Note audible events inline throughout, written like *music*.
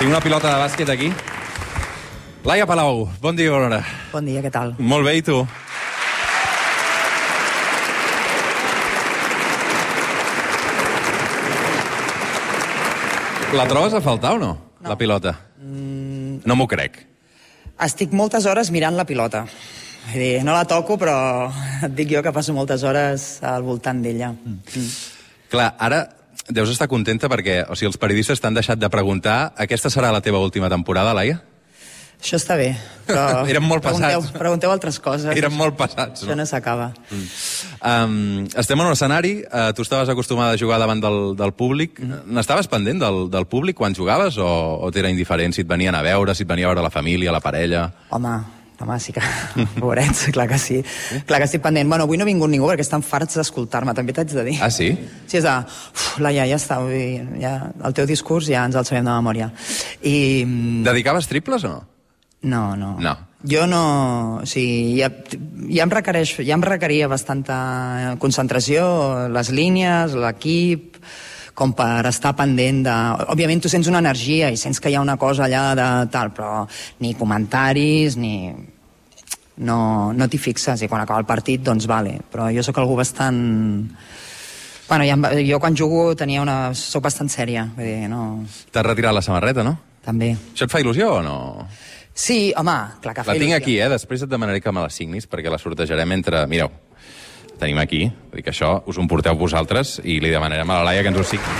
Tinc una pilota de bàsquet aquí. Laia Palau, bon dia, bona hora. Bon dia, què tal? Molt bé, i tu? La trobes a faltar o no, no. la pilota? Mm... No m'ho crec. Estic moltes hores mirant la pilota. Vull dir, no la toco, però et dic jo que passo moltes hores al voltant d'ella. Mm. Mm. Clar, ara deus estar contenta perquè o sigui, els periodistes t'han deixat de preguntar aquesta serà la teva última temporada, Laia? Això està bé, però... *laughs* Eren molt pregunteu, passats. Pregunteu altres coses. Eren molt passats, Això no s'acaba. Mm. Um, estem en un escenari, uh, tu estaves acostumada a jugar davant del, del públic. Mm. N'estaves pendent del, del públic quan jugaves o, o t'era indiferent si et venien a veure, si et venia a veure la família, la parella? Home, home, sí que... *laughs* Pobrets, clar que sí. Clar que estic pendent. Bueno, avui no ha vingut ningú perquè estan farts d'escoltar-me, també t'haig de dir. Ah, sí? Sí, és de... Uf, Laia, ja està, ja, el teu discurs ja ens el sabem de memòria. I... mm, Dedicaves triples o no? No, no. No. Jo no... O sigui, ja, ja, em requereix, ja em requeria bastanta concentració, les línies, l'equip, com per estar pendent de... Òbviament tu sents una energia i sents que hi ha una cosa allà de tal, però ni comentaris, ni... No, no t'hi fixes i quan acaba el partit, doncs vale. Però jo sóc algú bastant... Bueno, ja, jo quan jugo tenia una... sóc bastant sèria, vull dir, no... T'has retirat la samarreta, no? També. Això et fa il·lusió o no? Sí, home, clar que fa La tinc il·lusió. aquí, eh? Després et demanaré que me la signis, perquè la sortejarem entre... Mireu, tenim aquí. Vull dir que això us ho emporteu vosaltres i li demanarem a la Laia que ens ho signi.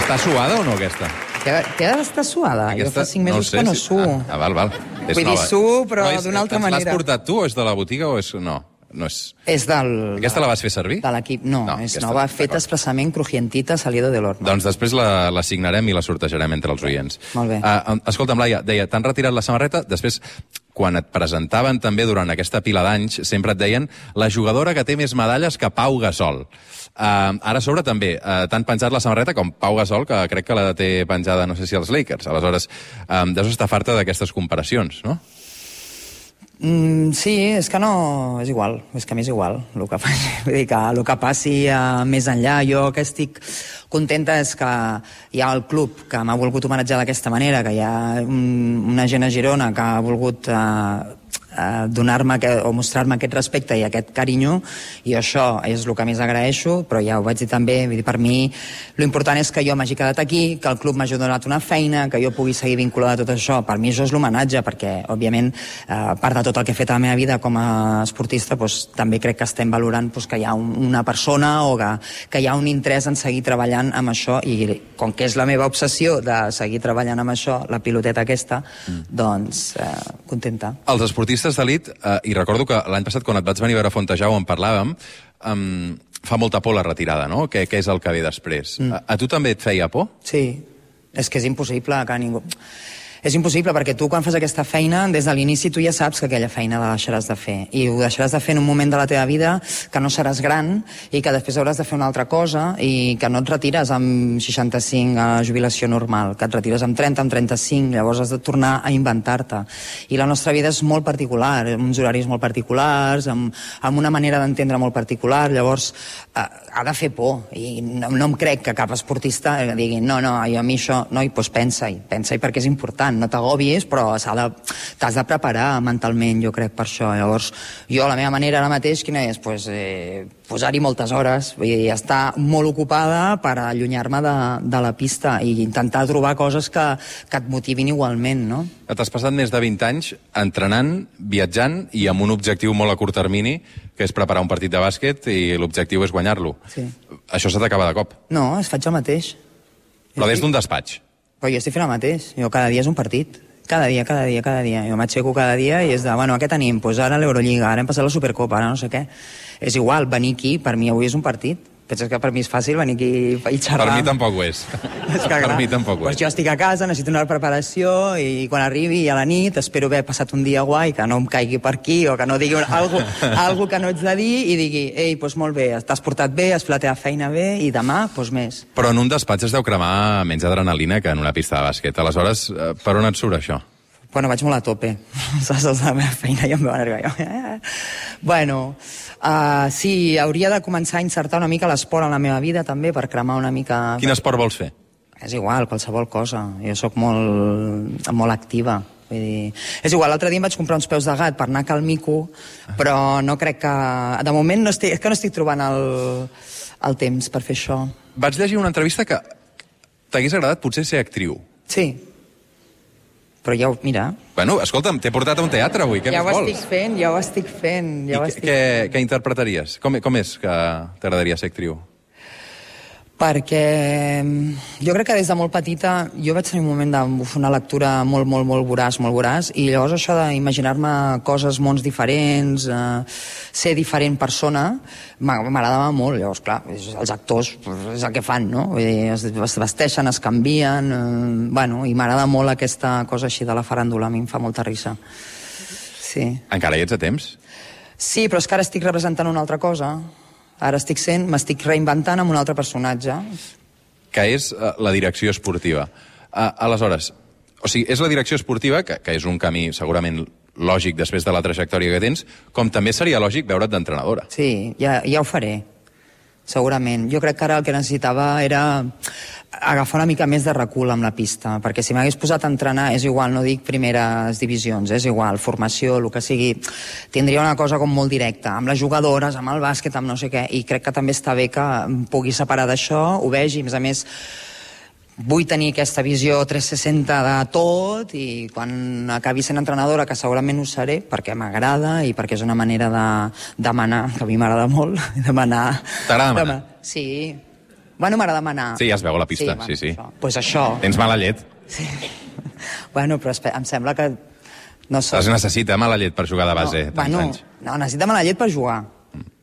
Està suada o no, aquesta? Té, té d'estar suada. Jo fa cinc mesos ho sé, que no suo. Ah, ah, val, val. És Vull dir, nova. suo, però és- d'una altra manera. L'has portat tu o és de la botiga o és... No, no és... És del... Aquesta la vas fer servir? De l'equip. No, No, és aquesta- nova, feta expressament crujientita, salido de l'horno. Doncs després la, la signarem i la sortejarem entre els oients. Molt bé. Uh, escolta'm, Laia, deia, t'han retirat la samarreta, després, quan et presentaven també durant aquesta pila d'anys, sempre et deien la jugadora que té més medalles que Pau Gasol. Uh, ara a sobre també, uh, t'han penjat la samarreta com Pau Gasol, que crec que la té penjada, no sé si als Lakers. Aleshores, um, deus estar farta d'aquestes comparacions, no? Mm, sí, és que no... És igual, és que a mi és igual el que *laughs* passi. Vull dir que el que passi uh, més enllà, jo que estic contenta és que hi ha el club que m'ha volgut homenatjar d'aquesta manera, que hi ha un, una gent a Girona que ha volgut uh, uh, donar-me o mostrar-me aquest respecte i aquest carinyo, i això és el que més agraeixo, però ja ho vaig dir també, vull dir, per mi l'important és que jo m'hagi quedat aquí, que el club m'hagi donat una feina, que jo pugui seguir vinculada a tot això. Per mi això és l'homenatge, perquè, òbviament, eh, a part de tot el que he fet a la meva vida com a esportista, doncs, també crec que estem valorant doncs, que hi ha un, una persona o que, que hi ha un interès en seguir treballant amb això, i com que és la meva obsessió de seguir treballant amb això, la piloteta aquesta, mm. doncs, eh, contenta. Els esportistes d'elit, eh, i recordo que l'any passat quan et vaig venir a veure a Fontejau en parlàvem, um, fa molta por la retirada, no? Què, què és el que ve després? Mm. A, a tu també et feia por? Sí, és que és impossible que ningú... És impossible perquè tu quan fas aquesta feina, des de l'inici tu ja saps que aquella feina la deixaràs de fer. I ho deixaràs de fer en un moment de la teva vida que no seràs gran i que després hauràs de fer una altra cosa i que no et retires amb 65 a jubilació normal, que et retires amb 30, amb 35, llavors has de tornar a inventar-te. I la nostra vida és molt particular, amb uns horaris molt particulars, amb, amb una manera d'entendre molt particular, llavors eh, ha de fer por. I no, no em crec que cap esportista digui no, no, a mi això, no, i doncs pensa-hi, pensa-hi perquè és important, no t'agobis, però s'ha de- t'has de preparar mentalment, jo crec, per això. Llavors, jo la meva manera ara mateix, quina és? Pues, eh, posar-hi moltes hores, vull dir, estar molt ocupada per allunyar-me de, de la pista i intentar trobar coses que, que et motivin igualment, no? T'has passat més de 20 anys entrenant, viatjant i amb un objectiu molt a curt termini, que és preparar un partit de bàsquet i l'objectiu és guanyar-lo. Sí. Això se t'acaba de cop. No, es faig el mateix. Però des d'un despatx. Però jo estic fent el mateix. Jo cada dia és un partit. Cada dia, cada dia, cada dia. Jo m'aixeco cada dia i és de, bueno, què tenim? Pues ara l'Eurolliga, ara hem passat la Supercopa, ara no sé què. És igual, venir aquí, per mi avui és un partit. Penses que per mi és fàcil venir aquí i xerrar? Per mi tampoc ho és. *laughs* És que, per mi tampoc ho pues és. jo estic a casa, necessito una preparació i quan arribi a la nit espero haver passat un dia guai, que no em caigui per aquí o que no digui una- algo, *laughs* algo que no ets de dir i digui, ei, doncs molt bé, t'has portat bé, has fet la teva feina bé i demà, doncs més. Però en un despatx es deu cremar menys adrenalina que en una pista de bàsquet. Aleshores, eh, per on et surt això? Bueno, vaig molt a tope. *laughs* Saps, els de la meva feina ja em veuen arribar. Jo. bueno, uh, sí, hauria de començar a insertar una mica l'esport en la meva vida, també, per cremar una mica... Quin esport vols fer? És igual, qualsevol cosa. Jo sóc molt, molt activa. Vull dir, és igual, l'altre dia em vaig comprar uns peus de gat per anar a cal mico, però no crec que... De moment no estic, és que no estic trobant el, el temps per fer això. Vaig llegir una entrevista que t'hagués agradat potser ser actriu. Sí. Però ja ho... Mira, Bueno, escolta'm, t'he portat a un teatre avui, què ja ho més vols? estic fent, ja ho estic fent. Ja ho I estic què, què, què interpretaries? Com, com és que t'agradaria ser actriu? Perquè mm, jo crec que des de molt petita jo vaig tenir un moment de una lectura molt, molt, molt voraç, molt voraç, i llavors això d'imaginar-me coses, mons diferents, eh, ser diferent persona, m'a- m'agradava molt. Llavors, clar, els actors pues, és el que fan, no? Vull dir, es vesteixen, es canvien, eh, bueno, i m'agrada molt aquesta cosa així de la faràndula, a mi em fa molta risa. Sí. Encara hi ets a temps? Sí, però és que ara estic representant una altra cosa. Ara estic sent, m'estic reinventant amb un altre personatge. que és eh, la direcció esportiva. Uh, aleshores, o sigui, és la direcció esportiva, que, que és un camí segurament lògic després de la trajectòria que tens, com també seria lògic veure't d'entrenadora. Sí, ja, ja ho faré, segurament. Jo crec que ara el que necessitava era agafar una mica més de recul amb la pista, perquè si m'hagués posat a entrenar, és igual, no dic primeres divisions, és igual, formació, el que sigui, tindria una cosa com molt directa, amb les jugadores, amb el bàsquet, amb no sé què, i crec que també està bé que em pugui separar d'això, ho vegi, a més a més, vull tenir aquesta visió 360 de tot i quan acabi sent entrenadora, que segurament ho seré, perquè m'agrada i perquè és una manera de demanar, que a mi m'agrada molt, *laughs* demanar... T'agrada demanar? Dema- Sí. Bueno, m'agrada demanar. Sí, ja es veu a la pista, sí, sí. Això. Pues això. Tens mala llet. Sí. *laughs* bueno, però em sembla que no sé. Es necessita mala llet per jugar de base no, bueno, anys. no, necessita mala llet per jugar.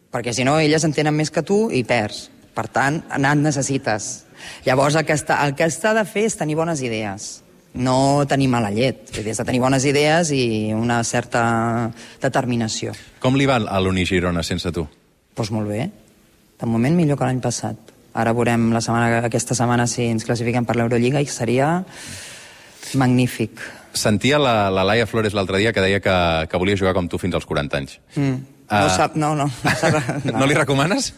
Perquè si no, elles entenen més que tu i perds. Per tant, anar necessites. Llavors, el que, està, el que està de fer és tenir bones idees. No tenir mala llet. Vull dir, has de tenir bones idees i una certa determinació. Com li va a l'Uni Girona sense tu? Doncs pues molt bé. De moment millor que l'any passat. Ara veurem la setmana, aquesta setmana si ens classifiquem per l'Eurolliga i seria magnífic. Sentia la, la Laia Flores l'altre dia que deia que, que volia jugar com tu fins als 40 anys. Mm. No Ah. sap, no, no. No, sap, *laughs* No, li recomanes?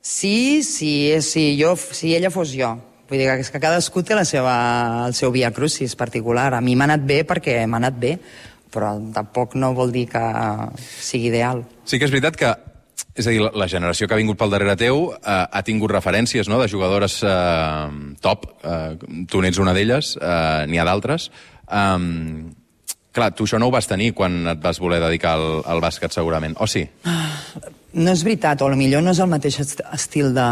Sí, sí, és- sí, jo, si ella fos jo. Vull dir que, és que cadascú té la seva, el seu via crucis particular. A mi m'ha anat bé perquè m'ha anat bé, però tampoc no vol dir que sigui ideal. Sí que és veritat que és a dir, la, la generació que ha vingut pel darrere teu eh, ha tingut referències no, de jugadores eh, top, eh, tu n'ets una d'elles, eh, n'hi ha d'altres. Um, clar, tu això no ho vas tenir quan et vas voler dedicar al, al bàsquet, segurament, o sí? No és veritat, o millor no és el mateix est- estil de,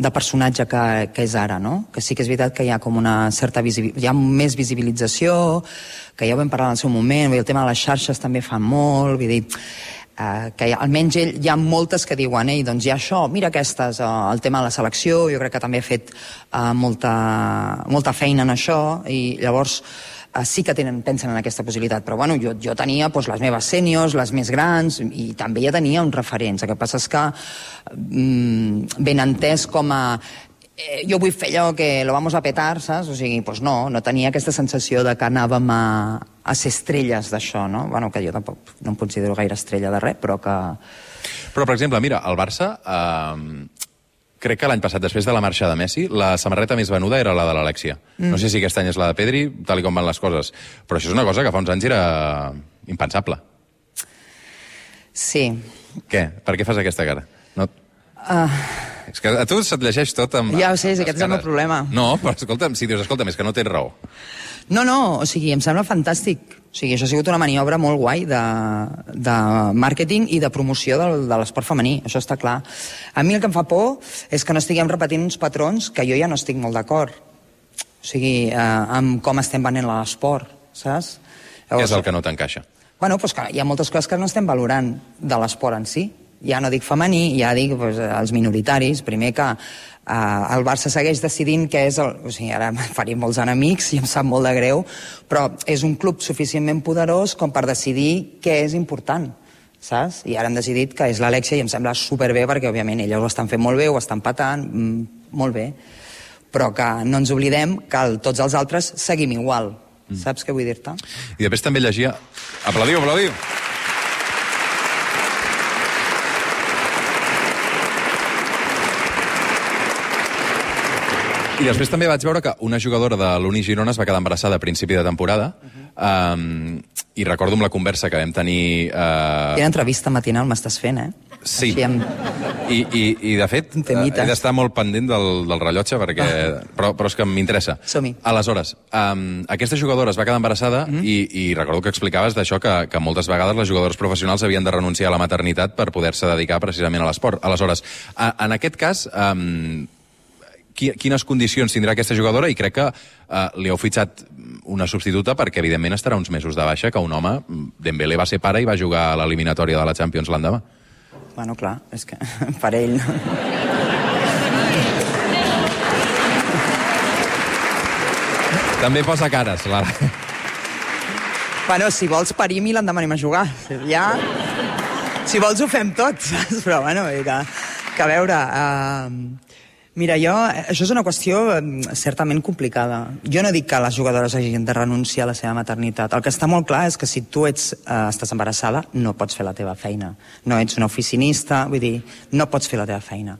de personatge que, que és ara, no? Que sí que és veritat que hi ha com una certa hi ha més visibilització, que ja ho vam parlar en el seu moment, el tema de les xarxes també fa molt, vull dir, eh, que ha, almenys ell, hi ha moltes que diuen, ei, doncs hi ha això, mira aquestes, eh, el tema de la selecció, jo crec que també ha fet eh, molta, molta feina en això, i llavors sí que tenen, pensen en aquesta possibilitat, però bueno, jo, jo tenia doncs, les meves sèniors, les més grans, i també ja tenia uns referents. El que passa és que mm, ben entès com a eh, jo vull fer allò que lo vamos a petar, saps? O sigui, doncs no, no tenia aquesta sensació de que anàvem a, a ser estrelles d'això, no? Bueno, que jo tampoc no em considero gaire estrella de res, però que... Però, per exemple, mira, el Barça, eh, crec que l'any passat, després de la marxa de Messi, la samarreta més venuda era la de l'Alexia. Mm. No sé si aquest any és la de Pedri, tal com van les coses, però això és una cosa que fa uns anys era impensable. Sí. Què? Per què fas aquesta cara? No... Uh, És que a tu se't llegeix tot amb... Ja ho sé, amb aquest és el meu problema. No, però escolta'm, si dius, escolta'm, és que no tens raó. No, no, o sigui, em sembla fantàstic. O sigui, això ha sigut una maniobra molt guai de, de màrqueting i de promoció del, de l'esport femení, això està clar. A mi el que em fa por és que no estiguem repetint uns patrons que jo ja no estic molt d'acord. O sigui, eh, amb com estem venent l'esport, saps? Què és el que no t'encaixa? Bueno, doncs que hi ha moltes coses que no estem valorant de l'esport en si. Ja no dic femení, ja dic doncs, els minoritaris. Primer que eh, el Barça segueix decidint què és el... O sigui, ara em faria molts enemics i em sap molt de greu, però és un club suficientment poderós com per decidir què és important saps? I ara han decidit que és l'Alexia i em sembla superbé perquè, òbviament, elles ho estan fent molt bé, ho estan patant, mm, molt bé. Però que no ens oblidem que el, tots els altres seguim igual. Saps què vull dir-te? I després també llegia... Aplaudiu, aplaudiu! I després també vaig veure que una jugadora de l'Uni Girona es va quedar embarassada a principi de temporada uh -huh. um, i recordo amb la conversa que vam tenir... Uh... Quina entrevista matinal m'estàs fent, eh? Sí. Així amb... I, i, I, de fet, temita. he d'estar molt pendent del, del rellotge, perquè, però, però és que m'interessa. Som-hi. Aleshores, um, aquesta jugadora es va quedar embarassada mm. i, i recordo que explicaves d'això que, que moltes vegades les jugadores professionals havien de renunciar a la maternitat per poder-se dedicar precisament a l'esport. Aleshores, a, en aquest cas, um, qui, quines condicions tindrà aquesta jugadora i crec que uh, li heu fitxat una substituta perquè evidentment estarà uns mesos de baixa que un home, Dembélé va ser pare i va jugar a l'eliminatòria de la Champions l'endemà. Bueno, clar, és que *laughs* per ell... no. També posa cares, la... Bueno, si vols parir, mi l'endemà anem a jugar. Ja... Si vols ho fem tot, saps? Però, bueno, que, que a veure... Uh, mira, jo... Això és una qüestió eh, certament complicada. Jo no dic que les jugadores hagin de renunciar a la seva maternitat. El que està molt clar és que si tu ets, uh, estàs embarassada, no pots fer la teva feina. No ets una oficinista, vull dir, no pots fer la teva feina.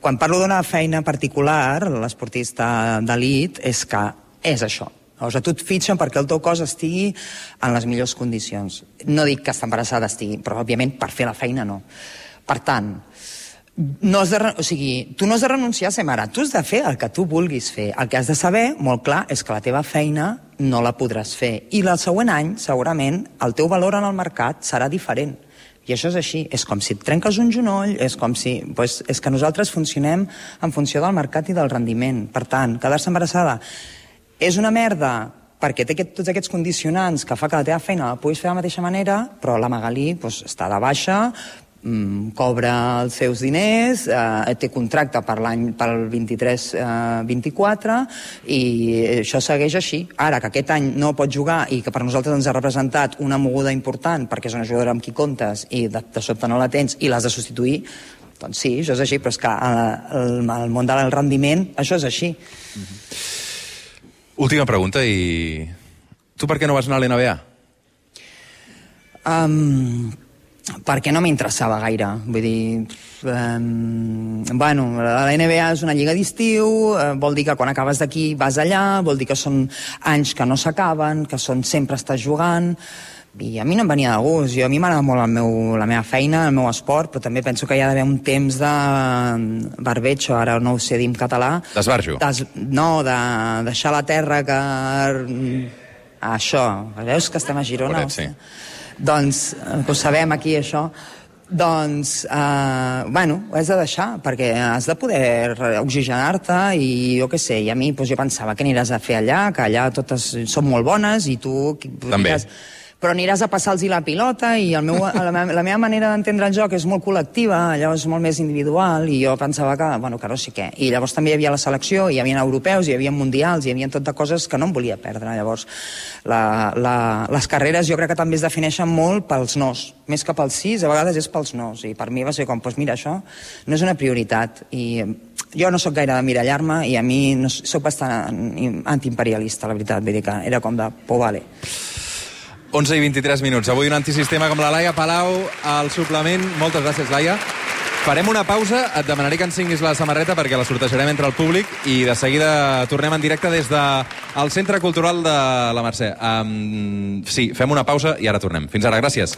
Quan parlo d'una feina particular, l'esportista d'elit, és que és això. O sigui, tu et fitxen perquè el teu cos estigui en les millors condicions. No dic que està embarassada estigui, però òbviament per fer la feina no. Per tant, no has de, o sigui, tu no has de renunciar a ser mare, tu has de fer el que tu vulguis fer. El que has de saber, molt clar, és que la teva feina no la podràs fer. I el següent any, segurament, el teu valor en el mercat serà diferent. I això és així. És com si et trenques un genoll, és com si... Pues, és que nosaltres funcionem en funció del mercat i del rendiment. Per tant, quedar-se embarassada és una merda perquè té aquest, tots aquests condicionants que fa que la teva feina la puguis fer de la mateixa manera, però la Magalí pues, està de baixa, mm, cobra els seus diners, eh, té contracte per l'any pel 23-24 i això segueix així. Ara, que aquest any no pot jugar i que per nosaltres ens ha representat una moguda important perquè és una jugadora amb qui comptes i de, de sobte no la tens i l'has de substituir, doncs sí, això és així, però és que eh, el, el món del rendiment, això és així. Última pregunta i... Tu per què no vas anar a l'NBA? Um, perquè no m'interessava gaire. Vull dir, um, bueno, la NBA és una lliga d'estiu, uh, vol dir que quan acabes d'aquí vas allà, vol dir que són anys que no s'acaben, que són sempre estàs jugant, i a mi no em venia de gust. Jo, a mi m'agrada molt el meu, la meva feina, el meu esport, però també penso que hi ha d'haver un temps de barbeig, o ara no ho sé dir en català. D'esbarjo. Des, no, de deixar la terra que... Això, veus que estem a Girona? Correcte, sí. Doncs, eh, que ho sabem aquí, això, doncs, eh, bueno, ho has de deixar, perquè has de poder oxigenar-te i jo què sé, i a mi doncs, jo pensava que aniràs a fer allà, que allà totes són molt bones i tu... També. Aniràs, però aniràs a passar-los la pilota i el meu, la, meva, la meva manera d'entendre el joc és molt col·lectiva, allò és molt més individual i jo pensava que, bueno, que no sé què. I llavors també hi havia la selecció, hi havia europeus, hi havia mundials, hi havia tot de coses que no em volia perdre. Llavors, la, la, les carreres jo crec que també es defineixen molt pels nos, més que pels sis, a vegades és pels nos. I per mi va ser com, doncs mira, això no és una prioritat. I jo no sóc gaire de mirallar-me i a mi no, sóc bastant antiimperialista, la veritat. Vull dir que era com de, pues vale. 11 i 23 minuts. Avui un antisistema com la Laia Palau al suplement. Moltes gràcies, Laia. Farem una pausa, et demanaré que ens cinguis la samarreta perquè la sortejarem entre el públic i de seguida tornem en directe des del de Centre Cultural de la Mercè. Um, sí, fem una pausa i ara tornem. Fins ara, gràcies.